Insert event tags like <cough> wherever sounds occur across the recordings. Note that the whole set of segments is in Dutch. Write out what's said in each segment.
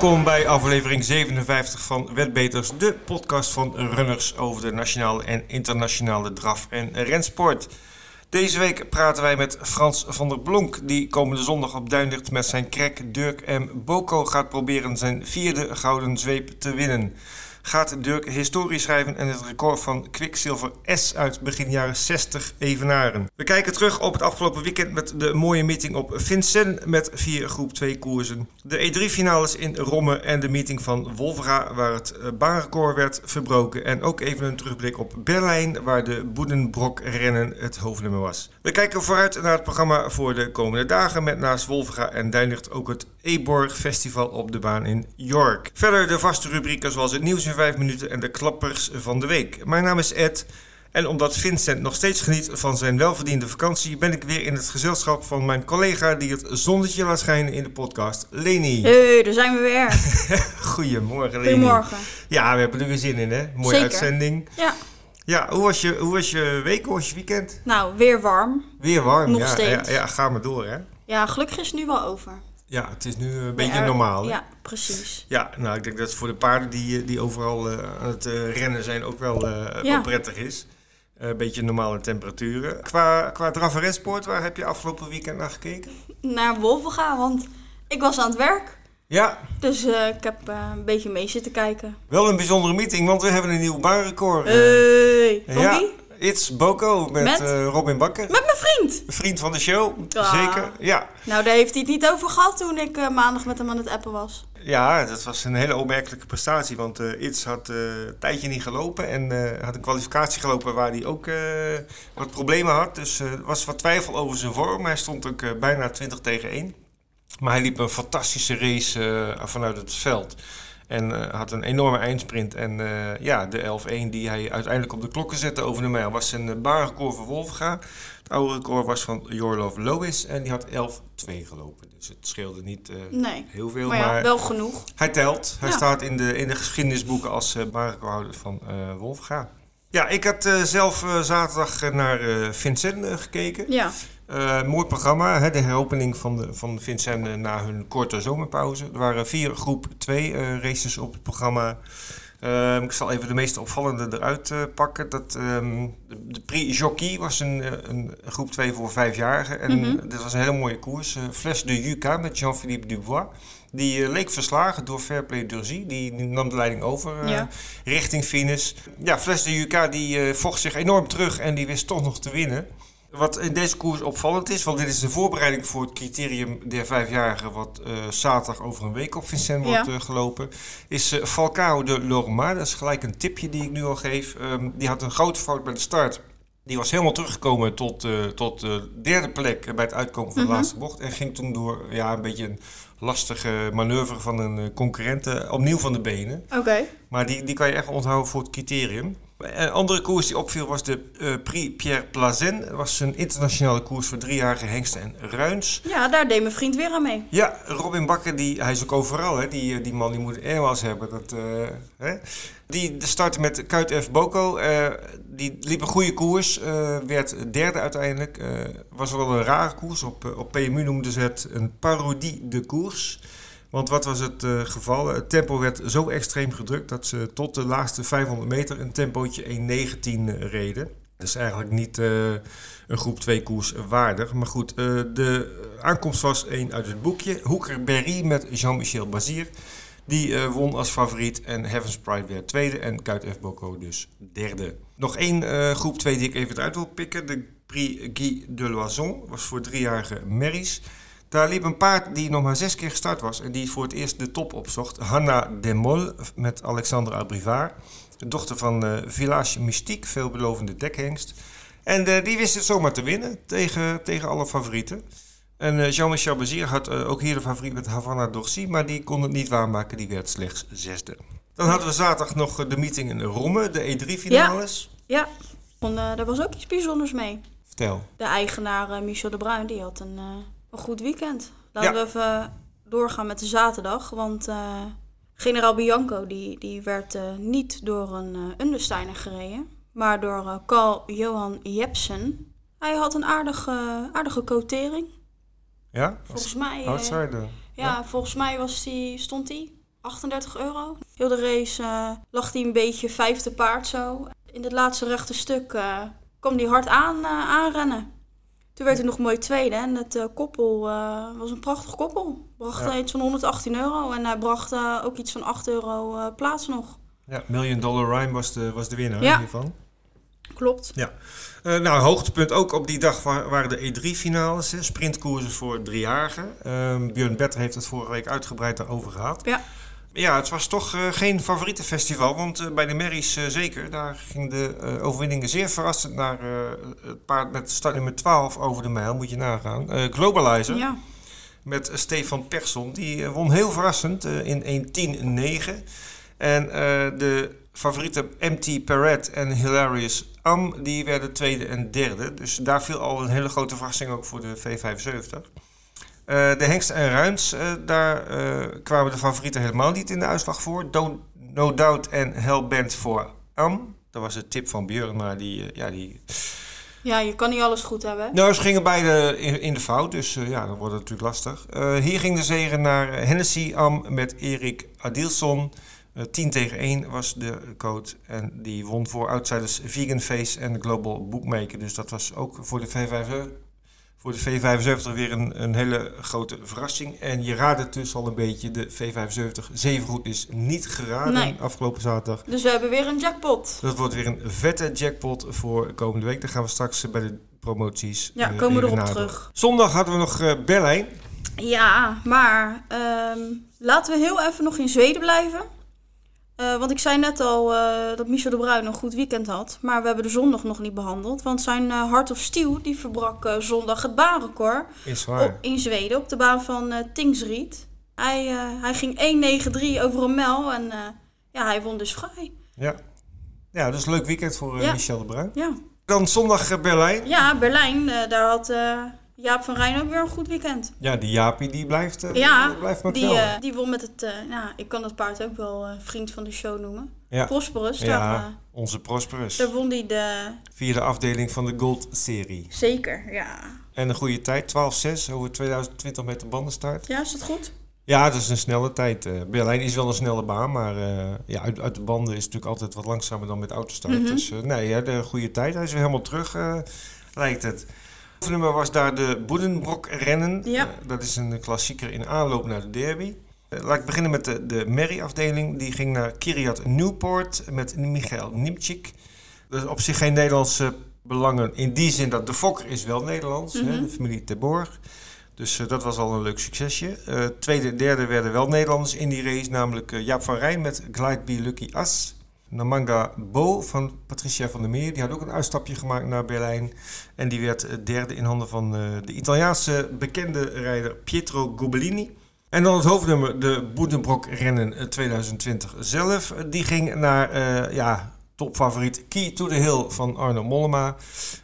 Welkom bij aflevering 57 van Wetbeters, de podcast van runners over de nationale en internationale draf- en rensport. Deze week praten wij met Frans van der Blonk, die komende zondag op Duinlicht met zijn krek Dirk M. Boko gaat proberen zijn vierde gouden zweep te winnen. Gaat Dirk historie schrijven en het record van Quicksilver S uit begin jaren 60 evenaren. We kijken terug op het afgelopen weekend met de mooie meeting op Vincennes met vier groep 2 koersen. De E3-finales in Romme en de meeting van Wolvera waar het eh, baanrecord werd verbroken. En ook even een terugblik op Berlijn waar de Boedenbrok-rennen het hoofdnummer was. We kijken vooruit naar het programma voor de komende dagen met naast Wolvera en Duinlicht ook het Eborg Festival op de baan in York. Verder de vaste rubrieken zoals het nieuws in 5 minuten en de klappers van de week. Mijn naam is Ed. En omdat Vincent nog steeds geniet van zijn welverdiende vakantie, ben ik weer in het gezelschap van mijn collega die het zonnetje laat schijnen in de podcast, Leni. Hey, daar zijn we weer. <laughs> Goedemorgen, Leni. Goedemorgen. Ja, we hebben er weer zin in, hè? Mooie Zeker. uitzending. Ja, Ja, hoe was, je, hoe was je week? Hoe was je weekend? nou, weer warm. Weer warm. Nog ja, steeds. Ja, ja, ga maar door, hè? Ja, gelukkig is het nu wel over. Ja, het is nu een beetje normaal. hè? Ja, precies. Ja, nou, ik denk dat het voor de paarden die, die overal eh, aan het eh, rennen zijn ook wel, eh, wel prettig is. Eh, Een beetje normale temperaturen. Qua, qua rensport, waar heb je afgelopen weekend naar gekeken? Naar Wolven gaan, want ik was aan het werk. Ja, Dus eh, ik heb eh, een beetje mee zitten kijken. wel een bijzondere meeting, want we hebben een nieuw baanrecord. eh. Hey, ja, wie? It's Boko met, Met? eh, Robin Bakker. Met mijn vriend. Vriend van de show, Ah. zeker. Ja. Nou, daar heeft hij het niet over gehad toen ik eh, maandag met hem aan het appen was. ja, dat was een hele opmerkelijke prestatie, want eh It's had een tijdje niet gelopen en had een kwalificatie gelopen waar hij ook wat problemen had. Dus er was wat twijfel over zijn vorm. Hij stond ook bijna 20 tegen 1. Maar hij liep een fantastische race vanuit het veld. En eh, had een enorme eindsprint. En eh, ja, de 11-1 die hij uiteindelijk op de klokken zette over de mijl was zijn uh, baanrecord voor Wolfga. Het oude record was van Jorlov Lois en die had 11-2 gelopen. Dus het scheelde niet eh, Nee. heel veel. Maar Maar, ja, wel genoeg. hij telt. Hij Ja. staat in de, in de geschiedenisboeken als baanrecordhouder van Wolfga. Ja, ik had zelf zaterdag naar Vincent gekeken. Ja. Uh, mooi programma, hè, de heropening van, de, van Vincent uh, na hun korte zomerpauze. Er waren vier groep 2 uh, races op het programma. Uh, ik zal even de meest opvallende eruit pakken. Dat, um, de, Prix Jockey was een, een groep 2 voor vijfjarigen. En mm -hmm. dit was een hele mooie koers. Fles de Juca met Jean-Philippe Dubois. Die leek verslagen door Fairplay Durzy. Die, die nam de leiding over Ja. richting finish. Ja, Fles de Juca die vocht zich enorm terug en die wist toch nog te winnen. Wat in deze koers opvallend is, want dit is de voorbereiding voor het criterium der vijfjarigen, wat uh, zaterdag over een week op Vincent wordt Ja. uh, gelopen, is uh, Falcao de Lorma. Dat is gelijk een tipje die ik nu al geef. Um, die had een grote fout bij de start. Die was helemaal teruggekomen tot, tot de derde plek bij het uitkomen van de Mhm. laatste bocht. En ging toen door ja, een beetje een lastige manoeuvre van een concurrent opnieuw van de benen. Oké. Maar die, die kan je echt onthouden voor het criterium. Een andere koers die opviel was de uh, Prix Pierre Plazen. Dat was een internationale koers voor driejarige hengsten en ruins. Ja, daar deed mijn vriend weer aan mee. Ja, Robin Bakker, die, hij is ook overal. Hè? Die, die man die moet airwas hebben. Dat, uh, hè? Die startte met Kuit F. Boko. Uh, die liep een goede koers. Werd derde uiteindelijk. was wel een rare koers. Op, op PMU noemden ze het een parodie de koers. Want wat was het uh, geval? Het tempo werd zo extreem gedrukt dat ze tot de laatste 500 meter een tempootje 1.19 reden. Dat is eigenlijk niet uh, een groep 2 koers waardig. Maar goed, de aankomst was één uit het boekje. Hoeker Berry met Jean-Michel Bazir. Die won als favoriet en Heaven's Pride werd tweede en Kuit F. Dus derde. Nog één groep 2 die ik even eruit wil pikken. De Prix Guy de Loison was voor driejarige Merries. Daar liep een paard die nog maar zes keer gestart was en die voor het eerst de top opzocht. Hanna Demol met Alexandre Abrivard. De dochter van uh, Village Mystique, veelbelovende dekhengst. En uh, die wist het zomaar te winnen tegen, tegen alle favorieten. En uh, Jean-Michel Bazir had ook hier de favoriet met Havana Dorcy, maar die kon het niet waarmaken. Die werd slechts zesde. Dan hadden we zaterdag nog de meeting in Romme, de E3-finales. Ja, en, daar was ook iets bijzonders mee. Vertel. De eigenaar Michel de Bruin, die had een een goed weekend. Laten ja. we even doorgaan met de zaterdag. Want uh, generaal Bianco die, die werd uh, niet door een uh, Understeiner gereden. Maar door Carl Johan Jepsen. Hij had een aardige, aardige quotering. Ja? Volgens mij... Outsider. Ja, ja, volgens mij was die, stond hij 38 euro. Heel de race lag hij een beetje vijfde paard zo. In het laatste rechte stuk kwam hij hard aan, aanrennen. Toen werd hij nog mooi tweede en het koppel was een prachtig koppel. Bracht ja. iets van 118 euro en hij bracht ook iets van 8 euro plaats nog. Ja, Million Dollar Rhyme was de, was de winnaar ja. hiervan. Klopt. Ja. Nou, hoogtepunt ook op die dag waren de E3-finales. Sprintkoersen voor driejarigen. Uh, Björn Better heeft het vorige week uitgebreid daarover gehad. Ja. Ja, het was toch uh, geen favoriete festival, want uh, bij de Merries uh, zeker. Daar ging de overwinningen zeer verrassend naar het paard met startnummer 12 over de mijl, moet je nagaan. Globalizer. Ja. Met Stefan Persson, die won heel verrassend in 1.10.9. En de favoriete MT Perret en Hilarious Am, die werden tweede en derde. Dus daar viel al een hele grote verrassing ook voor de V75. Uh, de Hengst en Ruins, uh, daar uh, kwamen de favorieten helemaal niet in de uitslag voor. No Doubt en Hellbent voor Am. Dat was het tip van Björn, maar die... ja, die... ja, je kan niet alles goed hebben. Nou, ze gingen beide in, in de fout, dus ja, dan wordt het natuurlijk lastig. hier ging de zegen naar Hennessy Am met Erik Adilson... 10 eh, tegen 1 was de code. En die won voor Outsiders Vegan Face en Global Bookmaker. Dus dat was ook voor de V75, voor de V75 weer een, een hele grote verrassing. En je raadde dus al een beetje, de V75 zeven goed is niet geraden nee. afgelopen zaterdag. Dus we hebben weer een jackpot. Dat wordt weer een vette jackpot voor komende week. Daar gaan we straks bij de promoties Ja, komen we erop terug. Zondag hadden we nog uh, Berlijn. Ja, maar um, laten we heel even nog in Zweden blijven. Uh, want ik zei net al uh, dat Michel de Bruin een goed weekend had. Maar we hebben de zondag nog niet behandeld. Want zijn uh, Hart of Steel die verbrak zondag het baanrecord. Is waar. Op, in Zweden op de baan van Tingsried. Hij, hij ging 1.93 over een mijl. En ja, hij won dus vrij. Ja, ja een leuk weekend voor ja. Michel de Bruin. Ja. Dan zondag Berlijn. Ja, Berlijn. daar had Jaap van Rijn ook weer een goed weekend. Ja, die Jaapie die blijft, uh, ja, blijft maar die, uh, die won met het, uh, nou, ik kan het paard ook wel vriend van de show noemen. Ja. Prosperus. Ja, daar, onze Prosperus. Daar won hij de... Vierde afdeling van de Gold-serie. Zeker, ja. En een goede tijd, 12-6 over 2020 met de bandenstart. Ja, is dat goed? Ja, dat is een snelle tijd. Berlijn is wel een snelle baan, maar ja, uit, uit, de banden is het natuurlijk altijd wat langzamer dan met autostart. Mm -hmm. Dus nee, ja, de goede tijd. Hij is weer helemaal terug, lijkt het nummer was daar de Boedenbrok-rennen. Ja. Uh, dat is een klassieker in aanloop naar de derby. Uh, laat ik beginnen met de, de Merry-afdeling. Die ging naar Kiryat Newport met Michael Nimchik. Dat is op zich geen Nederlandse belangen. In die zin dat de Fokker is wel Nederlands, mm -hmm. hè, de familie Terborg. Dus uh, dat was al een leuk succesje. tweede en derde werden wel Nederlanders in die race. Namelijk Jaap van Rijn met Glide Be Lucky As. Namanga Bo van Patricia van der Meer. Die had ook een uitstapje gemaakt naar Berlijn. En die werd derde in handen van de Italiaanse bekende rijder Pietro Gobellini. En dan het hoofdnummer, de Boedenbrok Rennen 2020 zelf. Die ging naar ja, topfavoriet Key to the Hill van Arno Mollema.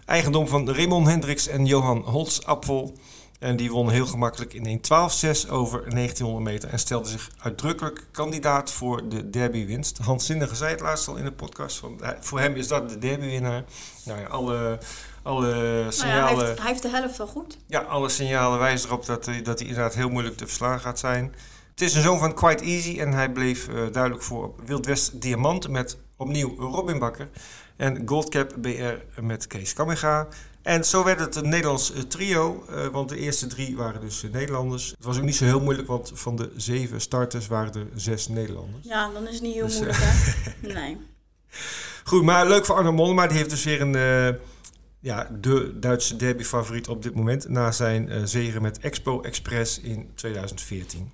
Eigendom van Raymond Hendricks en Johan Holzapfel. En die won heel gemakkelijk in 1.12.6 over 1900 meter. En stelde zich uitdrukkelijk kandidaat voor de derbywinst. Hans Zinnige zei het laatst al in de podcast. Van, voor hem is dat de derbywinnaar. Nou ja, alle, alle signalen... Nou ja, hij, heeft, hij, heeft, de helft wel goed. Ja, alle signalen wijzen erop dat, hij, dat hij inderdaad heel moeilijk te verslaan gaat zijn. Het is een zoon van Quite Easy. En hij bleef uh, duidelijk voor op Wild West Diamant met opnieuw Robin Bakker. En Goldcap BR met Kees Kamega. En zo werd het een Nederlands trio, uh, want de eerste drie waren dus uh, Nederlanders. Het was ook niet zo heel moeilijk, want van de zeven starters waren er zes Nederlanders. Ja, dan is het niet heel dus, moeilijk, hè? <laughs> nee. Goed, maar leuk voor Arno Mollema. Die heeft dus weer een, uh, ja, de Duitse derby-favoriet op dit moment. Na zijn zegen met Expo Express in 2014.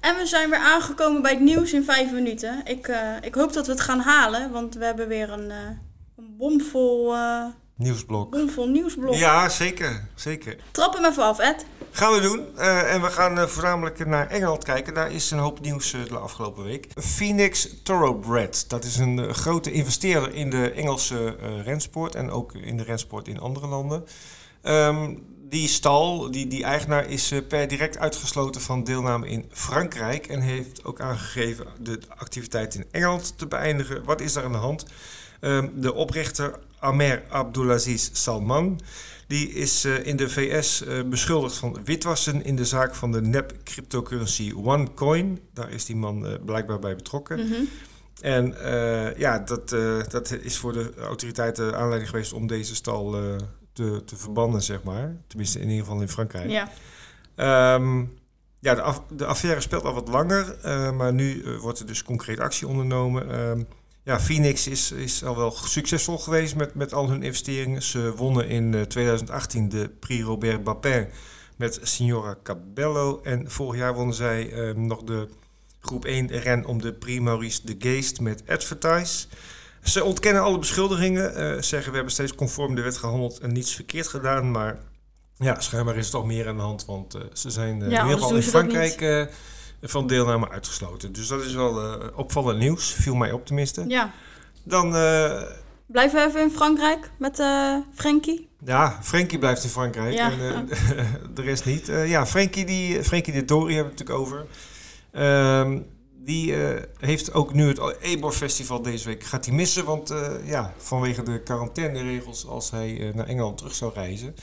En we zijn weer aangekomen bij het nieuws in vijf minuten. Ik, ik hoop dat we het gaan halen, want we hebben weer een een bomvol... Uh, nieuwsblok. Bomvol nieuwsblok. Ja, zeker. zeker. Trap hem even af, Ed. Gaan we doen. Uh, en we gaan uh, voornamelijk naar Engeland kijken. Daar is een hoop nieuws de afgelopen week. Phoenix Thoroughbred. Dat is een grote investeerder in de Engelse rensport. En ook in de rensport in andere landen. Um, die stal, die, die eigenaar, is per direct uitgesloten van deelname in Frankrijk. En heeft ook aangegeven de activiteit in Engeland te beëindigen. Wat is daar aan de hand? Ehm, de oprichter Amer Abdulaziz Salman. Die is in de VS beschuldigd van witwassen in de zaak van de nep cryptocurrency OneCoin. Daar is die man blijkbaar bij betrokken. Mhm. En uh, ja, dat, uh, dat is voor de autoriteiten aanleiding geweest om deze stal uh, te, te verbannen, zeg maar. Tenminste, in ieder geval in Frankrijk. Ja, um, ja de, af, de affaire speelt al wat langer, maar nu wordt er dus concreet actie ondernomen. Ja, Phoenix is, is al wel succesvol geweest met, met al hun investeringen. Ze wonnen in 2018 de Prix Robert Bapin met Signora Cabello. En vorig jaar wonnen zij um, nog de groep 1 ren om de Prix Maurice de Geest met Advertise. Ze ontkennen alle beschuldigingen, uh, zeggen we hebben steeds conform de wet gehandeld en niets verkeerd gedaan. Maar ja, schijnbaar is er toch meer aan de hand, want uh, ze zijn Ja, in ieder geval in Frankrijk van deelname uitgesloten. Dus dat is wel opvallend nieuws, viel mij op tenminste. ja. Dan, eh, Blijven we even in Frankrijk met eh Frenkie. ja, Frenkie blijft in Frankrijk Ja. en eh, <laughs> de rest niet. Eh, ja, Frenkie, die, Frenkie de Tory hebben we het natuurlijk over. Ehm, die eh, heeft ook nu het Ebor Festival deze week gaat hij missen. Want eh, ja, vanwege de quarantaineregels als hij eh, naar Engeland terug zou reizen...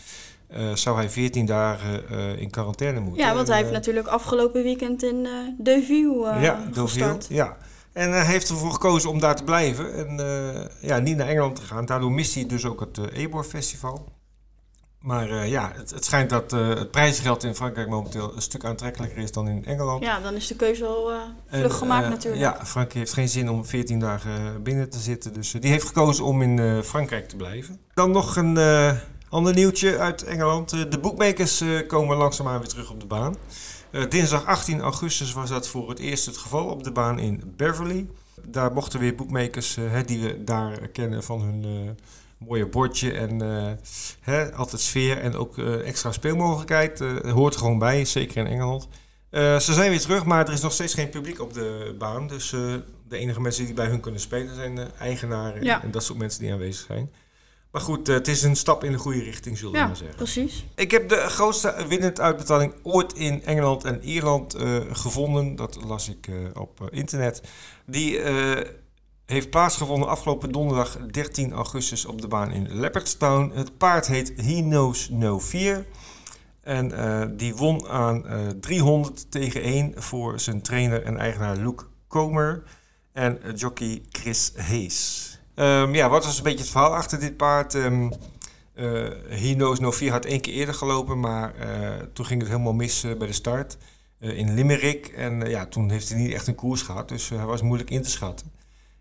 eh, zou hij 14 dagen eh, in quarantaine moeten. Ja, want hij heeft eh, natuurlijk afgelopen weekend in Deauville ja, Deauville. gestart. Ja. En hij heeft ervoor gekozen om daar te blijven en ja, niet naar Engeland te gaan. Daardoor mist hij dus ook het Ebor Festival. Maar ja, het, het schijnt dat het prijsgeld in Frankrijk momenteel een stuk aantrekkelijker is dan in Engeland. Ja, dan is de keuze al En, vlug gemaakt natuurlijk. Ja, Frankrijk heeft geen zin om 14 dagen binnen te zitten. Dus die heeft gekozen om in Frankrijk te blijven. Dan nog een ander nieuwtje uit Engeland. Eh, de boekmakers eh, komen langzaamaan weer terug op de baan. Eh, dinsdag 18 augustus was dat voor het eerst het geval op de baan in Beverly. Daar mochten weer boekmakers, die we daar kennen van hun mooie bordje en hè, altijd sfeer en ook extra speelmogelijkheid. eh, hoort er gewoon bij, zeker in Engeland. Ze zijn weer terug, maar er is nog steeds geen publiek op de baan. Dus de enige mensen die bij hun kunnen spelen zijn de eigenaren Ja. en dat soort mensen die aanwezig zijn. Maar goed, eh, het is een stap in de goede richting, zullen we Ja, maar zeggen. precies. Ik heb de grootste winnend uitbetaling ooit in Engeland en Ierland eh, gevonden. Dat las ik eh, op internet. Die heeft plaatsgevonden afgelopen donderdag 13 augustus op de baan in Leopardstown. Het paard heet He Knows No Fear. En die won aan eh 300 tegen 1 voor zijn trainer en eigenaar Luke Comer en jockey Chris Hayes. Ehm, ja, wat was een beetje het verhaal achter dit paard? He Knows No Fear had één keer eerder gelopen, maar eh, toen ging het helemaal mis eh, bij de start eh, in Limerick. En ja, toen heeft hij niet echt een koers gehad, dus hij was moeilijk in te schatten.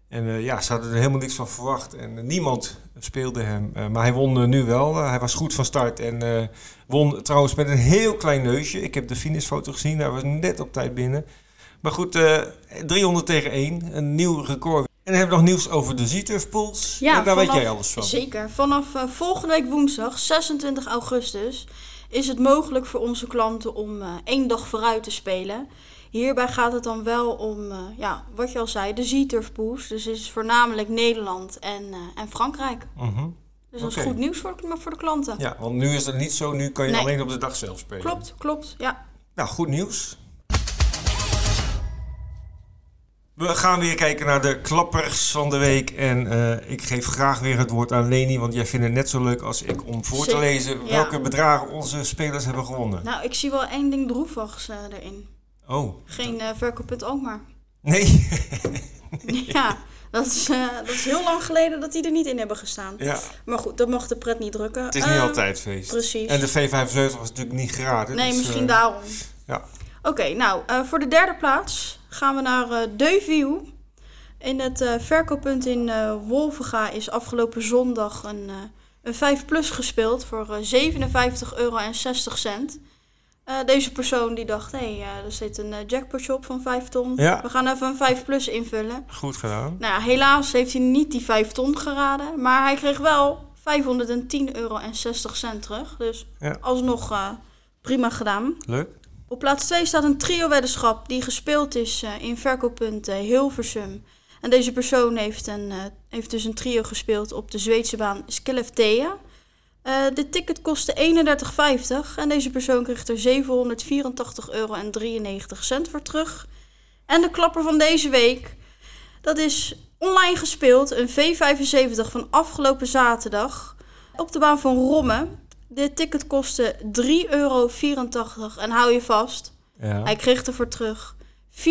En ja, ze hadden er helemaal niks van verwacht en niemand speelde hem. Maar hij won nu wel. Hij was goed van start en won trouwens met een heel klein neusje. Ik heb de finishfoto gezien, hij was net op tijd binnen. Maar goed, eh 300 tegen 1, een nieuw record. En dan hebben we nog nieuws over de Z-Turf Pools. Ja, En daar weet jij alles van. Zeker. Vanaf eh, volgende week woensdag, 26 augustus, is het mogelijk voor onze klanten om eh, één dag vooruit te spelen. Hierbij gaat het dan wel om, eh, ja, wat je al zei, de Z-Turf Pools. Dus het is voornamelijk Nederland en, en Frankrijk. Mhm. Dus dat is goed nieuws voor, de- voor de klanten. Ja, want nu is dat niet zo. Nu kan je Nee. alleen op de dag zelf spelen. Klopt, klopt. Ja. Nou, goed nieuws. We gaan weer kijken naar de klappers van de week. En eh, ik geef graag weer het woord aan Leni, want jij vindt het net zo leuk als ik om voor te lezen ja. welke bedragen onze spelers hebben gewonnen. Nou, ik zie wel één ding droevigs eh, erin. Oh, Geen eh verkooppunt Alkmaar. nee. <laughs> ja, dat is, dat is heel lang geleden dat die er niet in hebben gestaan. ja, Maar goed, dat mocht de pret niet drukken. het is niet Ehm, altijd feest. Precies. En de V75 was natuurlijk niet gratis. Nee, dus, misschien daarom. ja. Oké, nou, voor de derde plaats gaan we naar Deuville. In het eh, verkooppunt in eh Wolvenga is afgelopen zondag een, een 5 plus gespeeld voor eh 57,60 euro. Eh, deze persoon die dacht, hé, hey, er zit een eh, jackpot shop van 5 ton. Ja. We gaan even een 5 plus invullen. Goed gedaan. Nou ja, helaas heeft hij niet die 5 ton geraden. Maar hij kreeg wel 510,60 euro terug. Dus Ja. alsnog prima gedaan. Leuk. Op plaats 2 staat een trio-weddenschap die gespeeld is eh, in verkooppunt eh, Hilversum. En deze persoon heeft, een, eh, heeft dus een trio gespeeld op de Zweedse baan Skellefteå. Uh, de ticket kostte 31,50 en deze persoon kreeg er 784,93 euro voor terug. En de klapper van deze week, dat is online gespeeld, een V75 van afgelopen zaterdag op de baan van Romme. De ticket kostte 3,84 euro en hou je vast, ja. hij kreeg ervoor terug 4.795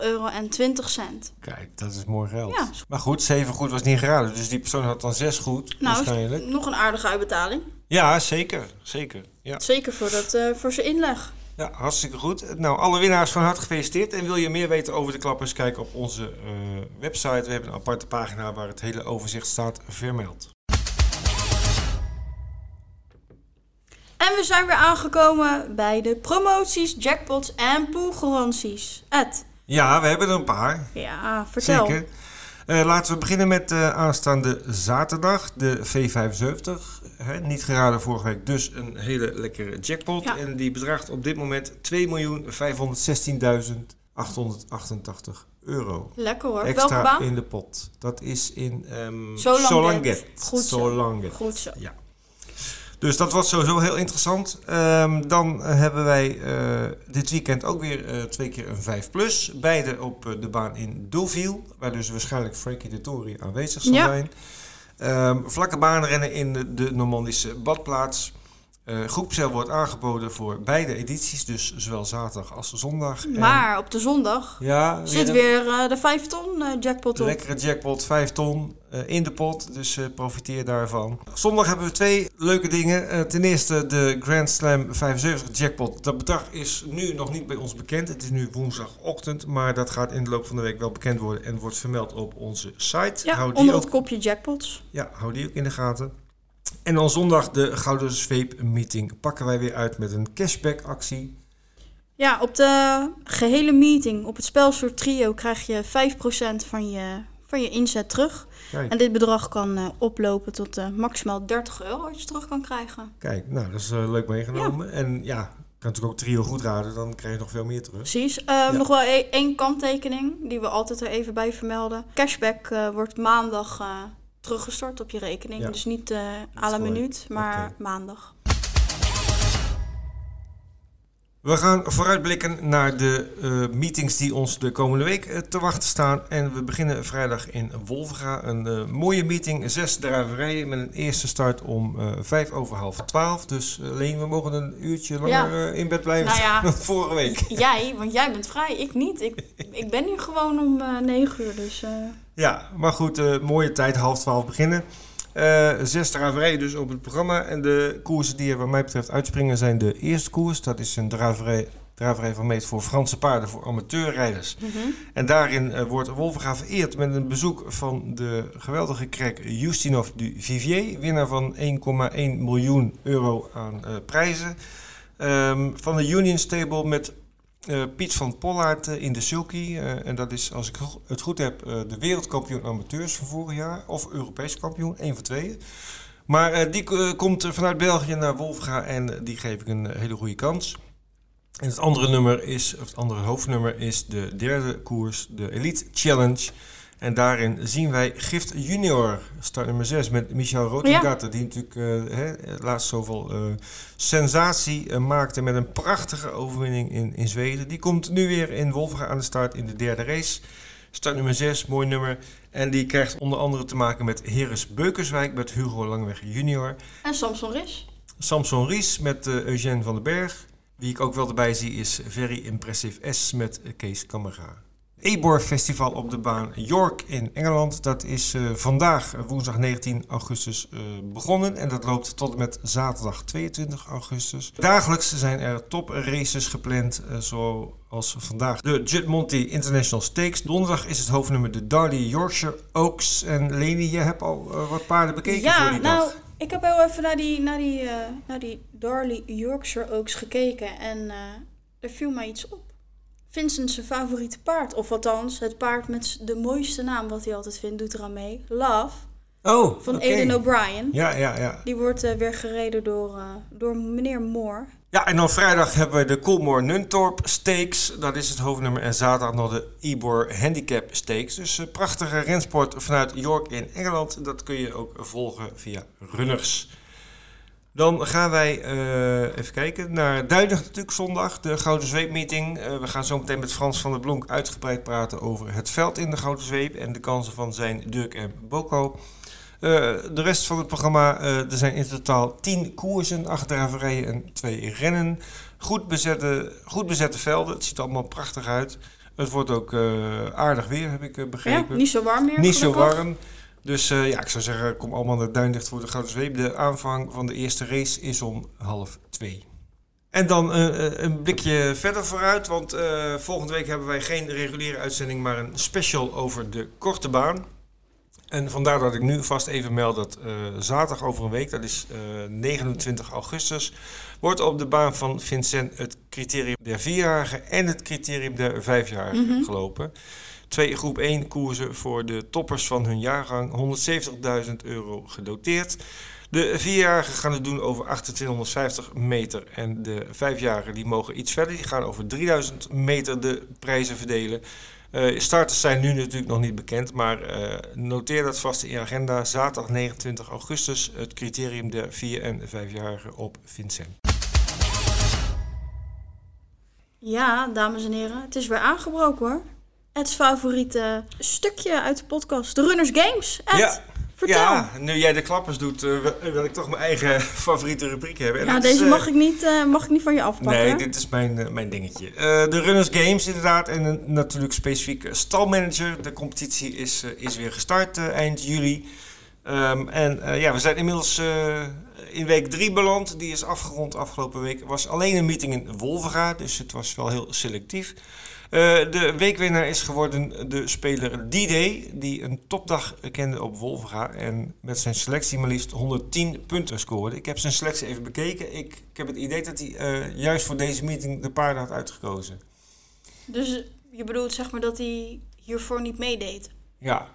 euro en 20 cent. Kijk, dat is mooi geld. Ja. Maar goed, 7 goed was niet geraden. Dus die persoon had dan 6 goed, nou, waarschijnlijk. nog een aardige uitbetaling. Ja, zeker. Zeker, ja. zeker voor, dat, uh, voor zijn inleg. Ja, hartstikke goed. Nou, alle winnaars van harte gefeliciteerd. En wil je meer weten over de klappers, kijk op onze uh, website. We hebben een aparte pagina waar het hele overzicht staat vermeld. En we zijn weer aangekomen bij de promoties, jackpots en poolgaranties. Ed. Ja, we hebben er een paar. Ja, vertel. Zeker. Uh, laten we beginnen met uh, aanstaande zaterdag, de V75. Hè, niet geraden vorige week, dus een hele lekkere jackpot. En die bedraagt op dit moment 2.516.888 euro. Lekker hoor. Extra Welke baan? in de pot. Dat is in um, Solanget. Goed zo. Solanget. Goed zo. Ja. Dus dat was sowieso heel interessant. Um, dan hebben wij uh, dit weekend ook weer uh, twee keer een 5 plus. Beide op uh, de baan in Deauville, waar dus waarschijnlijk Frankie de Tory aanwezig zal ja. zijn. Um, vlakke baanrennen in de, de Normandische badplaats. Uh, groepscel wordt aangeboden voor beide edities, dus zowel zaterdag als zondag. Maar en op de zondag ja, zit weer uh, de 5 ton uh, jackpot op. Lekkere jackpot, 5 ton in de pot, dus profiteer daarvan. Zondag hebben we twee leuke dingen. ten eerste de Grand Slam 75 jackpot. Dat bedrag is nu nog niet bij ons bekend. Het is nu woensdagochtend, maar dat gaat in de loop van de week wel bekend worden en wordt vermeld op onze site. Ja, hou die onder ook, het kopje jackpots. Ja, hou die ook in de gaten. En dan zondag de Gouden Zweep meeting pakken wij weer uit met een cashback actie. Ja, op de gehele meeting, op het spelsoort trio, krijg je 5% van je, van je inzet terug. Kijk. En dit bedrag kan uh, oplopen tot uh, maximaal 30 euro als je terug kan krijgen. Kijk, nou dat is uh, leuk meegenomen. Ja. En ja, kan natuurlijk ook trio goed raden, dan krijg je nog veel meer terug. Precies. Ja. Nog wel e-, één kanttekening, die we altijd er even bij vermelden. Cashback wordt maandag teruggestort op je rekening. Dus niet uh, à la minuut, maar okay. maandag. We gaan vooruitblikken naar de uh, meetings die ons de komende week uh, te wachten staan. En we beginnen vrijdag in Wolvenga. Een uh, mooie meeting, zes draverijen met een eerste start om vijf over half twaalf. Dus Leen, we mogen een uurtje langer ja. in bed blijven nou ja, <laughs> dan vorige week. Jij, want jij bent vrij, ik niet. Ik, ik ben hier gewoon om negen uur, dus... Ja, maar goed, mooie tijd, half twaalf beginnen. Uh, zes draverijen dus op het programma. En de koersen die er wat mij betreft uitspringen zijn de eerste koers. Dat is een draverij, draverij van meet voor Franse paarden, voor amateurrijders. Mm -hmm. En daarin uh, wordt Wolverga vereerd met een bezoek van de geweldige krek Justinov du Vivier. Winnaar van 1,1 miljoen euro aan uh, prijzen. Um, van de Union Stable met uh, Piet van Pollaert uh, in de Sulky. Uh, en dat is, als ik het goed heb, de wereldkampioen amateurs van vorig jaar. Of Europees kampioen, één van tweeën. Maar die komt vanuit België naar Wolfga en die geef ik een hele goede kans. En het andere nummer is, of het andere hoofdnummer is de derde koers, de Elite Challenge. En daarin zien wij Gift Junior, start nummer 6, met Michel Rotengatter. Ja. Die natuurlijk uh, hè, laatst zoveel uh, sensatie uh, maakte met een prachtige overwinning in, in Zweden. Die komt nu weer in Wolfga aan de start in de derde race. Start nummer 6, mooi nummer. En die krijgt onder andere te maken met Heres Beukerswijk, met Hugo Langweg junior. En Samson Ries. Samson Ries met Eugène van den Berg. Wie ik ook wel erbij zie is Very Impressive S met Kees Kammerga. Ebor Festival op de baan York in Engeland. Dat is uh, vandaag, woensdag 19 augustus, uh, begonnen. En dat loopt tot en met zaterdag 22 augustus. Dagelijks zijn er top races gepland, uh, zoals vandaag de Judd Monty International Stakes. Donderdag is het hoofdnummer de Darley Yorkshire Oaks. En Leni, je hebt al wat paarden bekeken ja, voor die nou, dag. Ik heb heel even naar die, naar die, naar die Darley Yorkshire Oaks gekeken en er viel mij iets op. Vincent zijn favoriete paard. Of althans, het paard met de mooiste naam wat hij altijd vindt, doet eraan mee. Love. Oh, Van okay. Aiden O'Brien. Ja, ja, ja. Die wordt uh, weer gereden door, uh, door meneer Moore. Ja, en dan vrijdag hebben we de Coolmore Nuntorp Stakes. Dat is het hoofdnummer. En zaterdag nog de Ibor Handicap Stakes. Dus een prachtige rensport vanuit York in Engeland. Dat kun je ook volgen via Runners. Dan gaan wij uh, even kijken naar Duidig natuurlijk zondag, de Gouden Zweep meeting. Uh, we gaan zo meteen met Frans van der Blonk uitgebreid praten over het veld in de Gouden Zweep en de kansen van zijn Dirk en Boko. Uh, de rest van het programma, er zijn in totaal 10 koersen, 8 draverijen en 2 rennen. Goed bezette, goed bezette velden, het ziet er allemaal prachtig uit. Het wordt ook aardig weer, heb ik begrepen. Ja, niet zo warm meer. Niet zo warm. Dus uh, ja, ik zou zeggen, kom allemaal naar Duindicht voor de Gouden Zweep. De aanvang van de eerste race is om half twee. En dan uh, een blikje verder vooruit, want uh, volgende week hebben wij geen reguliere uitzending, maar een special over de korte baan. En vandaar dat ik nu vast even meld dat zaterdag over een week, dat is 29 augustus, wordt op de baan van Vincent het criterium der vierjarigen en het criterium der vijfjarigen mm -hmm. gelopen. Twee groep 1 koersen voor de toppers van hun jaargang. 170.000 euro gedoteerd. De vierjarigen gaan het doen over 2850 meter. En de vijfjarigen die mogen iets verder. Die gaan over 3000 meter de prijzen verdelen. Uh, starters zijn nu natuurlijk nog niet bekend, maar uh, noteer dat vast in je agenda. Zaterdag 29 augustus het criterium der 4- en 5-jarigen op Vincent. Ja, dames en heren, het is weer aangebroken hoor. Het favoriete stukje uit de podcast, de Runners Games. Ed, ja. Vertel. Ja, nu jij de klappers doet, uh, wil ik toch mijn eigen <laughs> favoriete rubriek hebben. En deze is, uh, mag, ik niet, uh, mag ik niet van je afpakken. Nee, dit is mijn, mijn dingetje. de Runners Games inderdaad en natuurlijk specifiek stalmanager. De competitie is, is weer gestart eind juli. Um, en ja, we zijn inmiddels in week 3 beland. Die is afgerond afgelopen week. Was alleen een meeting in Wolvenga, dus het was wel heel selectief. Uh, de weekwinnaar is geworden de speler D-Day, die een topdag kende op Wolvenga en met zijn selectie maar liefst 110 punten scoorde. Ik heb zijn selectie even bekeken. Ik, ik heb het idee dat hij uh, juist voor deze meeting de paarden had uitgekozen. Dus je bedoelt zeg maar dat hij hiervoor niet meedeed? Ja,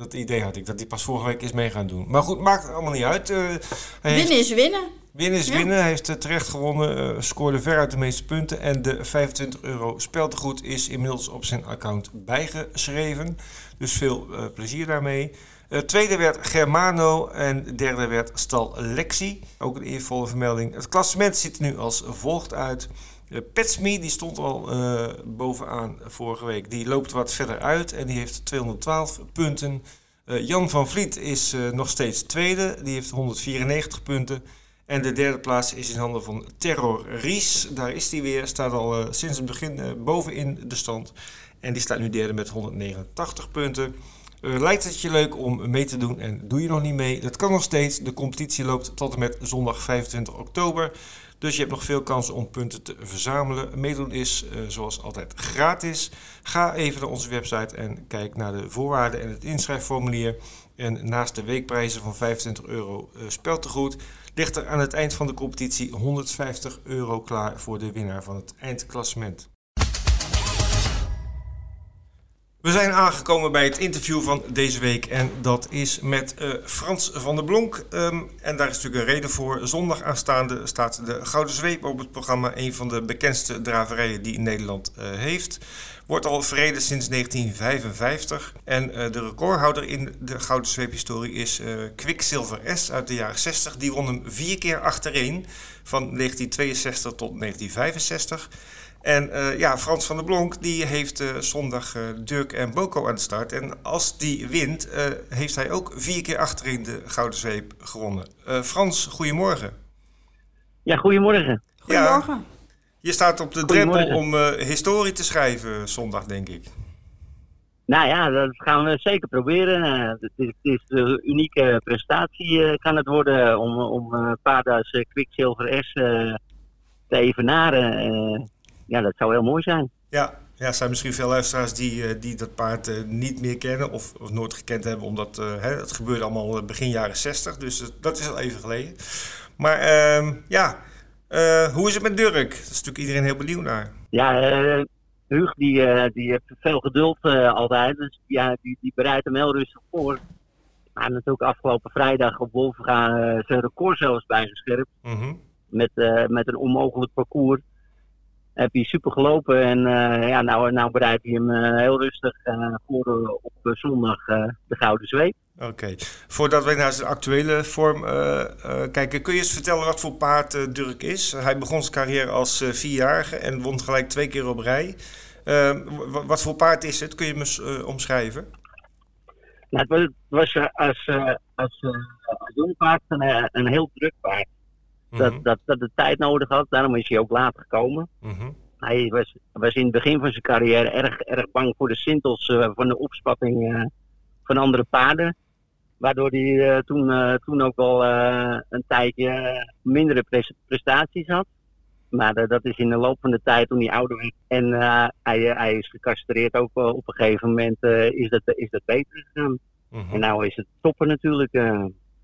dat idee had ik, dat hij pas vorige week is mee gaan doen. Maar goed, maakt allemaal niet uit. Uh, winnen heeft... is winnen. Winnen is Ja. winnen. Hij heeft uh, terecht gewonnen, uh, scoorde veruit de meeste punten. En de 25 euro speltegoed is inmiddels op zijn account bijgeschreven. Dus veel plezier daarmee. tweede werd Germano en derde werd Stal Lexi. Ook een eervolle vermelding. Het klassement ziet er nu als volgt uit. Uh, Petsme, die stond al uh, bovenaan vorige week. Die loopt wat verder uit en die heeft 212 punten. Uh, Jan van Vliet is nog steeds tweede. Die heeft 194 punten. En de derde plaats is in handen van Terror Ries. Daar is hij weer. Staat al sinds het begin bovenin de stand. En die staat nu derde met 189 punten. lijkt het je leuk om mee te doen en doe je nog niet mee? Dat kan nog steeds. De competitie loopt tot en met zondag 25 oktober. Dus je hebt nog veel kansen om punten te verzamelen. Meedoen is uh, zoals altijd gratis. Ga even naar onze website en kijk naar de voorwaarden en het inschrijfformulier. En naast de weekprijzen van 25 euro uh, speltegoed ligt er aan het eind van de competitie 150 euro klaar voor de winnaar van het eindklassement. We zijn aangekomen bij het interview van deze week en dat is met uh, Frans van der Blonk. Um, en daar is natuurlijk een reden voor. Zondag aanstaande staat de Gouden Zweep op het programma. Een van de bekendste draverijen die Nederland uh, heeft. Wordt al verreden sinds 1955. En uh, de recordhouder in de Gouden Zweep-historie is Quicksilver S uit de jaren 60. Die won hem vier keer achtereen van 1962 tot 1965. En uh, ja, Frans van der Blonk die heeft uh, zondag uh, Dirk en Boko aan de start. En als die wint, heeft hij ook vier keer achterin de Gouden Zweep gewonnen. Frans, goedemorgen. Ja, goedemorgen. Goedemorgen. Ja, je staat op de drempel om historie te schrijven zondag, denk ik. Nou ja, dat gaan we zeker proberen. het is, het is een unieke prestatie kan het worden om, om Paarda's Quicksilver S te evenaren ja, dat zou heel mooi zijn. Ja, ja, er zijn misschien veel luisteraars die, die dat paard uh, niet meer kennen of, of nooit gekend hebben, omdat uh, hè, het gebeurde allemaal begin jaren 60, dus uh, dat is al even geleden. Maar ehm, ja, hoe is het met Dirk? Dat is natuurlijk iedereen heel benieuwd naar. Ja, Huug die, die heeft veel geduld altijd, dus ja, die, die bereidt hem heel rustig voor. Maar natuurlijk afgelopen vrijdag op Wolfga zijn record zelfs bijgescherpt. Mm -hmm. met, met een onmogelijk parcours heb hij super gelopen. En ja, nou, nou bereidt hij hem heel rustig voor op zondag de Gouden Zweep. Oké. Voordat we naar zijn actuele vorm kijken, kun je eens vertellen wat voor paard Dirk is? Hij begon zijn carrière als vierjarige en won gelijk twee keer op rij. wat voor paard is het? Kun je me omschrijven? Nou, het was, als, als, als jong paard een, een heel druk paard. Dat, mhm. dat, dat de tijd nodig had. Daarom is hij ook laat gekomen. Mhm. Hij was, was in het begin van zijn carrière erg, erg bang voor de sintels uh, van de opspatting uh, van andere paarden. Waardoor hij uh, toen, toen ook al een tijdje mindere prestaties had. Maar dat is in de loop van de tijd toen hij ouder werd en hij, hij is gecastreerd ook op een gegeven moment is, dat, is dat beter gegaan. Mhm. En nou is het toppen natuurlijk.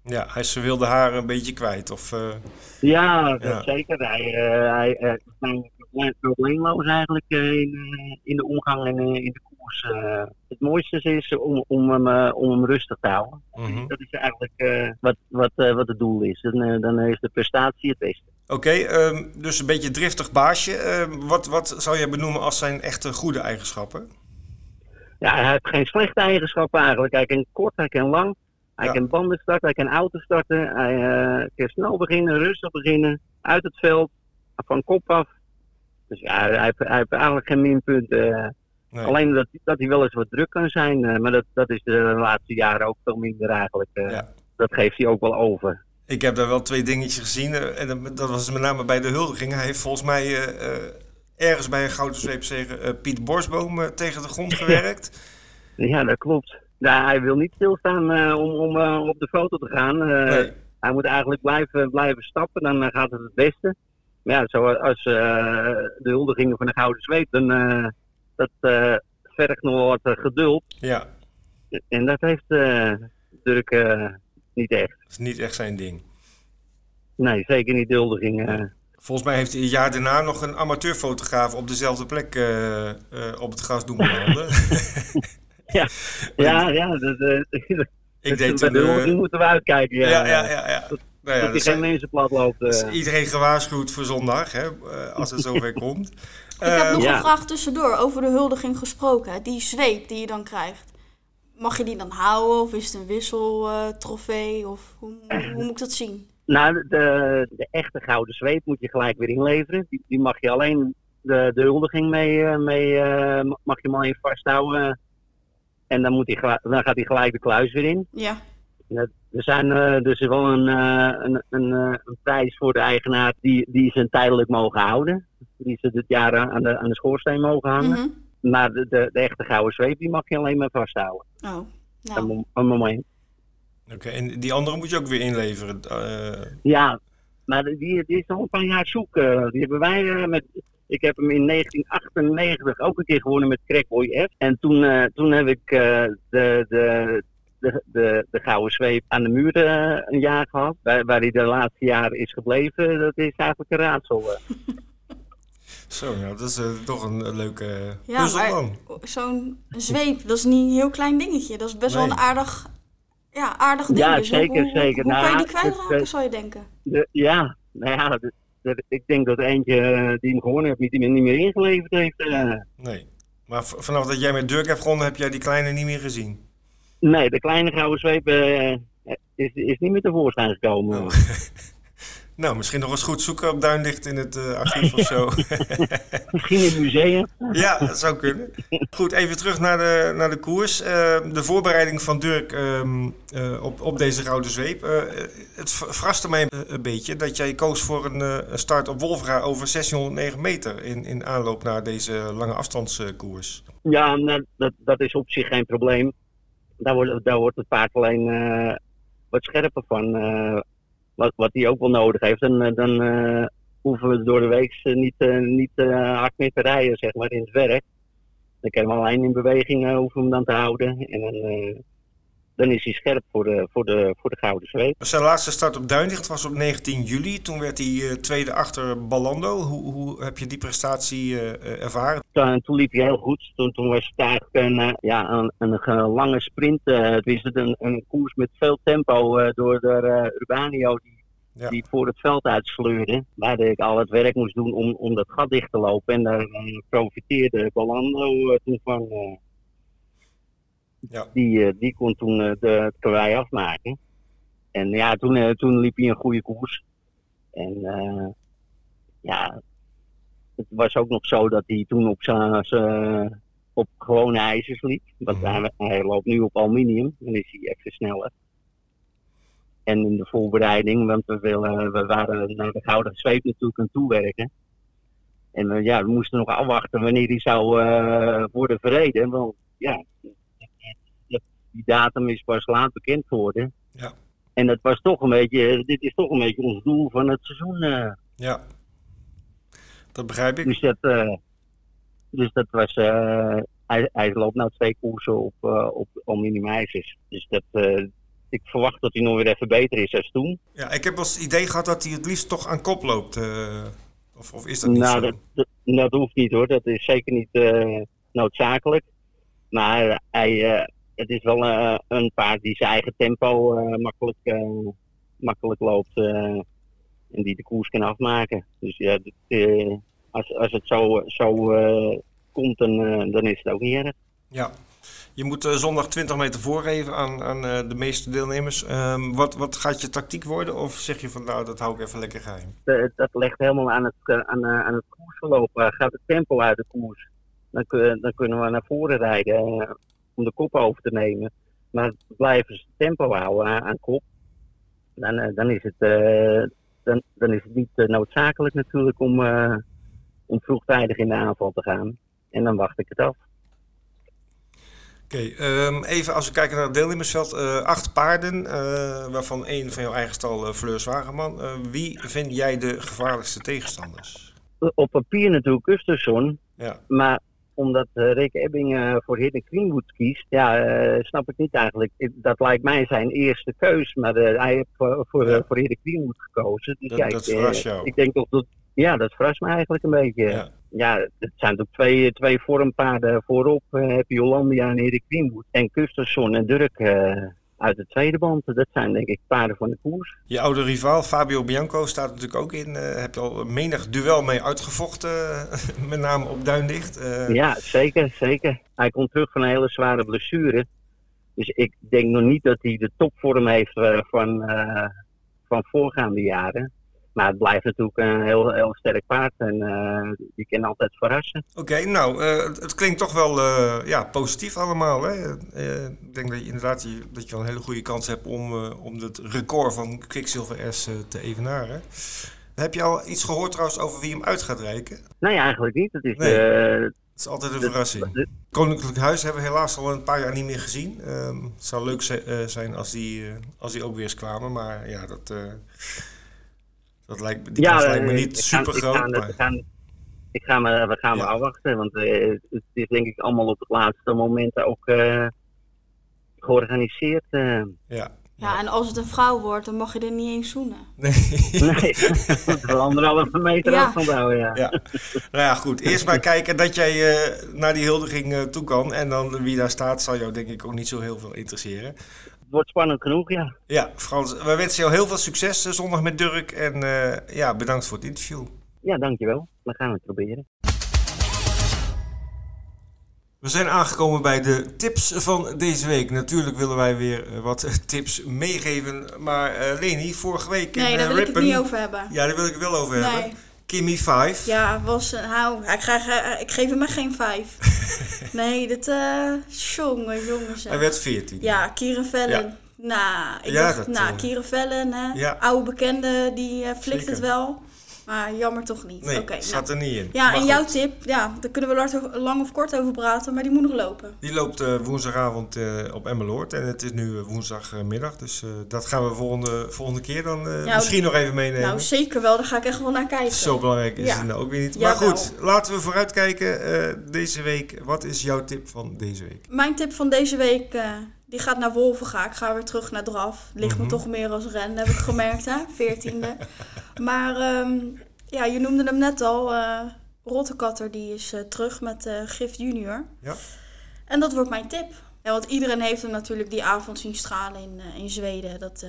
Ja, zijn wilde haar een beetje kwijt. Of, uh... ja, ja, zeker. Hij, uh, hij uh, probleemloos eigenlijk in, in de omgang en in de koers. het mooiste is om, om, hem, om hem rustig te houden. Mhm. Dat is eigenlijk wat, wat, wat het doel is. Dan, dan is de prestatie het beste. Oké, ehm, dus een beetje driftig baasje. Ehm, wat, wat zou jij benoemen als zijn echte goede eigenschappen? Ja, hij heeft geen slechte eigenschappen eigenlijk. Hij kan kort, hij kan lang. Hij kan banden starten, hij kan auto starten. Hij uh, kan snel beginnen, rustig beginnen. Uit het veld, van kop af. Dus ja, hij heeft, hij heeft eigenlijk geen minpunten. Alleen dat, dat hij wel eens wat druk kan zijn. Uh, maar dat, dat is de laatste jaren ook veel minder eigenlijk. Uh, Dat geeft hij ook wel over. Ik heb daar wel twee dingetjes gezien. en dat was met name bij de huldiging. Hij heeft volgens mij ergens bij een gouden zweepzegen Piet Borsboom tegen de grond <laughs> gewerkt. ja, dat klopt. Nou, hij wil niet stilstaan uh, om, om uh, op de foto te gaan. Uh, Hij moet eigenlijk blijven, blijven stappen, dan gaat het het beste. Maar ja, zoals de huldigingen van de Gouden Zweep, dan dat vergt nog wat geduld. Ja. En dat heeft Dirk niet echt. Dat is niet echt zijn ding. Nee, zeker niet de huldiging. Volgens mij heeft hij een jaar daarna nog een amateurfotograaf op dezelfde plek op het gras doen belanden. <laughs> <laughs> ja, ja, ja. Dat, <laughs> uh, ik deed toen, uh, moeten we uitkijken. Ja, ja, ja. ja, ja. Dat, nou ja, dat, dat geen mensen plat loopt. Uh. iedereen gewaarschuwd voor zondag, hè, als het <laughs> zover komt. Ik heb nog een vraag tussendoor over de huldiging gesproken. Die zweep die je dan krijgt. Mag je die dan houden of is het een wisseltrofee? of hoe, hoe, moet ik dat zien? Nou, de, de, echte gouden zweep moet je gelijk weer inleveren. Die, die mag je alleen de, de huldiging mee, mee mag je maar in vasthouden en dan, moet hij, dan gaat hij gelijk de kluis weer in. Ja. Er zijn uh, dus wel een, uh, een, een, uh, een, prijs voor de eigenaar die, die ze tijdelijk mogen houden. Die ze dit jaar aan de, aan de schoorsteen mogen hangen. Mm -hmm. Maar de, de, de, echte gouden zweep die mag je alleen maar vasthouden. Oh, nou. Een, een moment. Oké, en die andere moet je ook weer inleveren? Ja, maar die, die is al een paar jaar zoeken. Die hebben wij met ik heb hem in 1998 ook een keer gewonnen met Crackboy F. En toen, uh, toen heb ik uh, de, de, de, de, de gouden zweep aan de muur uh, een jaar gehad. Waar, waar hij de laatste jaren is gebleven, dat is eigenlijk een raadsel. <laughs> Zo, nou, dat is toch een, leuke ja, puzzel Zo'n zweep, dat is niet een heel klein dingetje. Dat is best nee. wel een aardig, ja, aardig ding. Ja, zeker, hoe, zeker. Hoe, hoe nou, kan je die kwijtraken, zou je denken? De, ja, nou ja, ik denk dat eentje eh, die hem gewonnen heeft, niet, niet meer ingeleverd heeft. Eh. Nee, maar vanaf dat jij met Dirk hebt gewonnen, heb jij die kleine niet meer gezien? Nee, de kleine gouden zweep uh, is, is niet meer tevoorschijn gekomen. Oh. <laughs> Nou, misschien nog eens goed zoeken op Duinlicht in het uh, archief of zo. <laughs> misschien in het museum. <laughs> ja, dat zou kunnen. Goed, even terug naar de, naar de koers. Uh, de voorbereiding van Dirk um, uh, op, op deze Gouden Zweep. het verraste mij een beetje dat jij koos voor een start op Wolfra over 609 meter in, in aanloop naar deze lange afstandskoers. Ja, nou, dat, dat is op zich geen probleem. Daar wordt, daar wordt het paard alleen wat scherper van wat, wat hij ook wel nodig heeft. En eh, dan uh, hoeven we door de week niet, uh, niet hard meer te rijden, zeg maar, in het werk. Dan kunnen we alleen in beweging hoeven we hem dan te houden. En dan, dan is hij scherp voor de, voor de, voor de Gouden Zweep. Zijn laatste start op Duinlicht was op 19 juli. Toen werd hij tweede achter Ballando. Hoe, hoe heb je die prestatie ervaren? Toen, toen, liep hij heel goed. Toen, toen was het eigenlijk een, ja, een, een, lange sprint. het was een, een koers met veel tempo door de Urbanio. Die die voor het veld uitsleurde. Waar ik al het werk moest doen om, om dat gat dicht te lopen. En daar profiteerde Balando toen van. Ja. Die, die kon toen de, het karwei afmaken. En ja, toen, toen liep hij een goede koers. En ja, het was ook nog zo dat hij toen op zijn op gewone ijzers liep. Want mhm. hij, loopt nu op aluminium, dan is hij even sneller. En in de voorbereiding, want we, willen, we waren naar de Gouden Zweep natuurlijk aan toewerken. En ja, we moesten nog afwachten wanneer die zou uh, worden verreden. Want ja, die datum is pas laat bekend geworden. Ja. En dat was toch een beetje, dit is toch een beetje ons doel van het seizoen. Uh. Ja, dat begrijp ik. Dus dat, dus dat was, hij, hij loopt nou twee koersen op, op ijzers. Dus dat, ik verwacht dat hij nog weer even beter is als toen. Ja, ik heb als idee gehad dat hij het liefst toch aan kop loopt. Uh, of, of is dat niet nou, zo? Dat, dat, hoeft niet hoor. Dat is zeker niet uh, noodzakelijk. Maar hij, uh, het is wel een paard die zijn eigen tempo makkelijk, makkelijk loopt. en die de koers kan afmaken. Dus ja, dit, als, als het zo, zo komt, dan, dan is het ook niet erg. Ja, je moet zondag 20 meter voorgeven aan, aan de meeste deelnemers. Um, wat, wat gaat je tactiek worden? Of zeg je van nou, dat hou ik even lekker geheim? De, dat ligt helemaal aan het, aan, aan het koersverloop. gaat het tempo uit de koers? Dan, dan kunnen we naar voren rijden om de kop over te nemen. Maar blijven ze tempo houden aan, aan kop, dan, dan, is het, dan, dan is het niet noodzakelijk natuurlijk om, om vroegtijdig in de aanval te gaan. En dan wacht ik het af. Oké, ehm, even als we kijken naar het deelnemersveld. Uh, acht paarden, waarvan één van jouw eigen stal, uh, Fleurs Wageman. wie vind jij de gevaarlijkste tegenstanders? Op papier natuurlijk Kustersson. Ja. Maar omdat Rick Ebbing voor Hidden Greenwood kiest, ja, snap ik niet eigenlijk. Dat lijkt mij zijn eerste keus, maar hij heeft voor, voor, ja. voor Hidden Greenwood gekozen. Dus dat, ja, dat ik, jou. ik denk toch dat, ja, dat verrast me eigenlijk een beetje. Ja ja, het zijn toch twee, twee vormpaarden voorop. Heb je Hollandia en Erik Greenwood. En Kustersson en Durk uh, uit de tweede band. Dat zijn denk ik paarden van de koers. Je oude rivaal Fabio Bianco staat natuurlijk ook in. Uh, heb je al menig duel mee uitgevochten, <laughs> met name op Duindicht. Ja, zeker, zeker. Hij komt terug van een hele zware blessure. Dus ik denk nog niet dat hij de topvorm heeft van, van voorgaande jaren. Maar het blijft natuurlijk een heel, heel sterk paard en uh, die kan altijd verrassen. Oké, nou, uh, het, klinkt toch wel uh, ja, positief allemaal. Hè? ik denk dat je inderdaad je, dat je wel een hele goede kans hebt om, om het record van Quicksilver S te evenaren. Heb je al iets gehoord trouwens over wie hem uit gaat reiken? Nee, eigenlijk niet. Het is, nee. het is altijd een verrassing. Koninklijk Huis hebben we helaas al een paar jaar niet meer gezien. Ehm, het zou leuk zijn als die, als die ook weer eens kwamen, maar ja, dat... Dat lijkt, die ja, lijkt me niet super groot. Ik ga, maar... ik ga me, we gaan ja. maar afwachten, want uh, het is denk ik allemaal op het laatste moment ook uh, georganiseerd. Uh. Ja. Ja, en als het een vrouw wordt, dan mag je er niet eens zoenen. Nee. nee, <laughs> wel anderhalve meter ja. afstand houden, ja. ja. Nou ja, goed. Eerst maar kijken dat jij uh, naar die huldiging uh, toe kan. En dan wie daar staat, zal jou denk ik ook niet zo heel veel interesseren wordt spannend genoeg, ja. Ja, Frans, we wensen jou heel veel succes zondag met Dirk. En uh, ja, bedankt voor het interview. Ja, dankjewel. We gaan het proberen. We zijn aangekomen bij de tips van deze week. Natuurlijk willen wij weer wat <laughs> tips meegeven. Maar uh, Leni, vorige week nee, in daar wil Rippen, ik het niet over hebben. Ja, daar wil ik het wel over nee. hebben. Kimmy 5. Ja, was een hou. Ik, uh, ik geef hem maar geen 5. <laughs> nee, dat. Uh, jongen, jongens. Hij werd 14. Ja, Kierenvellen. Ja. Nou, ik ja, dacht, nou, uh, Kierenvellen, hè. Ja. Oude bekende, die uh, flikt het wel. Maar jammer toch niet. Nee, okay, zat nou. er niet in. Ja, maar en goed. jouw tip, ja, daar kunnen we lang of kort over praten, maar die moet nog lopen. Die loopt uh, woensdagavond uh, op Emmeloord en het is nu woensdagmiddag. Dus uh, dat gaan we volgende, volgende keer dan ja, misschien nog even meenemen. Nou, zeker wel. Daar ga ik echt wel naar kijken. Zo belangrijk is ja. het nou ook weer niet. Maar goed, laten we vooruitkijken deze week. Wat is jouw tip van deze week? Mijn tip van deze week... Die gaat naar Wolvenga. Ik ga weer terug naar draf. Ligt mm -hmm. me toch meer als ren, heb ik gemerkt, hè? <laughs> Veertiende. maar um, ja, je noemde hem net al. Uh, Rottekatter die is uh, terug met uh, Gift Junior. Ja. En dat wordt mijn tip. Ja, want iedereen heeft hem natuurlijk die avond zien stralen in, in Zweden. Dat,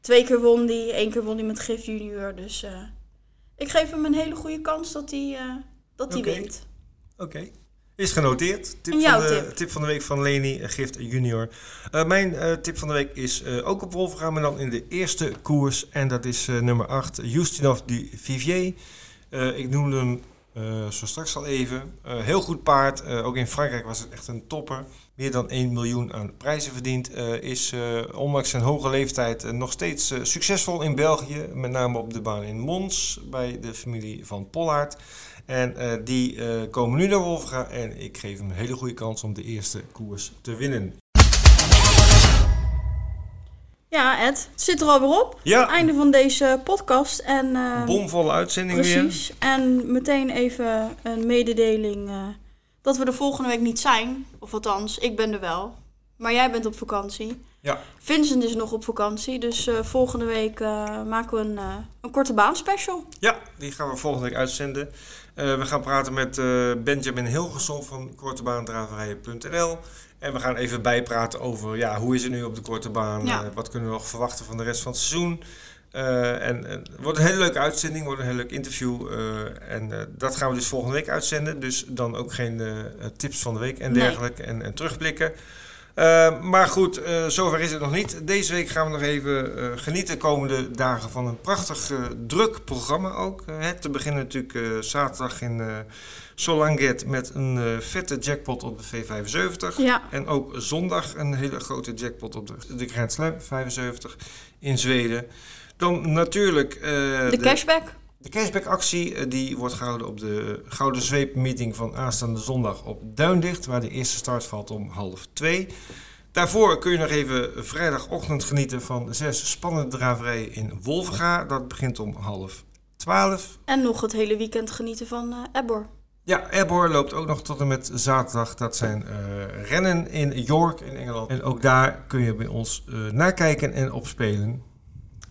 Twee keer won die, één keer won die met Gif Junior. Dus ik geef hem een hele goede kans dat hij dat hij wint. Oké. Is genoteerd. Tip van, de, tip. van de week van Leni Gift Junior. Uh, mijn uh, tip van de week is uh, ook op Wolfram, maar dan in de eerste koers. En dat is nummer 8, Justinov du Vivier. ik noemde hem zo straks al even. heel goed paard. ook in Frankrijk was het echt een topper. Meer dan 1 miljoen aan prijzen verdiend. is ondanks zijn hoge leeftijd nog steeds succesvol in België. Met name op de baan in Mons bij de familie van Pollard. En uh, die uh, komen nu naar Wolfga en ik geef hem een hele goede kans om de eerste koers te winnen. Ja, Ed, het zit er alweer op. Ja. Einde van deze podcast. En, uh, Bomvolle uitzending precies. weer. Precies. En meteen even een mededeling dat we de volgende week niet zijn. Of althans, ik ben er wel. Maar jij bent op vakantie. Ja. Vincent is nog op vakantie, dus uh, volgende week uh, maken we een, uh, een korte baan special. Ja, die gaan we volgende week uitzenden. we gaan praten met Benjamin Hilgerson van kortebaandraverijen.nl. En we gaan even bijpraten over ja, hoe is het nu op de korte baan? Ja. wat kunnen we nog verwachten van de rest van het seizoen? en het wordt een hele leuke uitzending, wordt een heel leuk interview. en dat gaan we dus volgende week uitzenden. Dus dan ook geen tips van de week en dergelijke en, en terugblikken. Uh, maar goed, uh, zover is het nog niet. Deze week gaan we nog even uh, genieten de komende dagen van een prachtig druk programma ook. te beginnen natuurlijk zaterdag in Solanget met een vette jackpot op de V75. Ja. En ook zondag een hele grote jackpot op de, de Grand Slam 75 in Zweden. Dan natuurlijk... de, de cashback. De cashback-actie eh, die wordt gehouden op de Gouden Zweep-meeting van aanstaande zondag op Duindicht, waar de eerste start valt om half twee. Daarvoor kun je nog even vrijdagochtend genieten van zes spannende draverijen in Wolvenga. Dat begint om half twaalf. En nog het hele weekend genieten van uh, Ebbor. Ja, Ebbor loopt ook nog tot en met zaterdag. Dat zijn uh, rennen in York in Engeland. En ook daar kun je bij ons uh, nakijken en opspelen.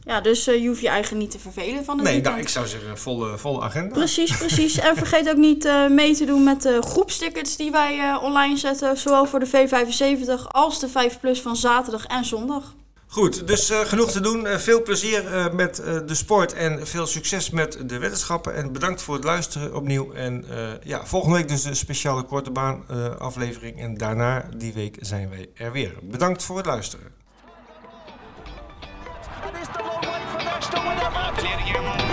Ja, dus uh, je hoeft je eigen niet te vervelen van de Nee, nou, ik zou zeggen volle, volle agenda. Precies, precies. <laughs> en vergeet ook niet uh, mee te doen met de groepstickets die wij uh, online zetten. Zowel voor de V75 als de 5 Plus van zaterdag en zondag. Goed, dus genoeg te doen. veel plezier met de sport en veel succes met de wetenschappen. En bedankt voor het luisteren opnieuw. En ja, volgende week dus de speciale korte baan aflevering. En daarna die week zijn wij er weer. Bedankt voor het luisteren. And it's the long way for Leicester with a match.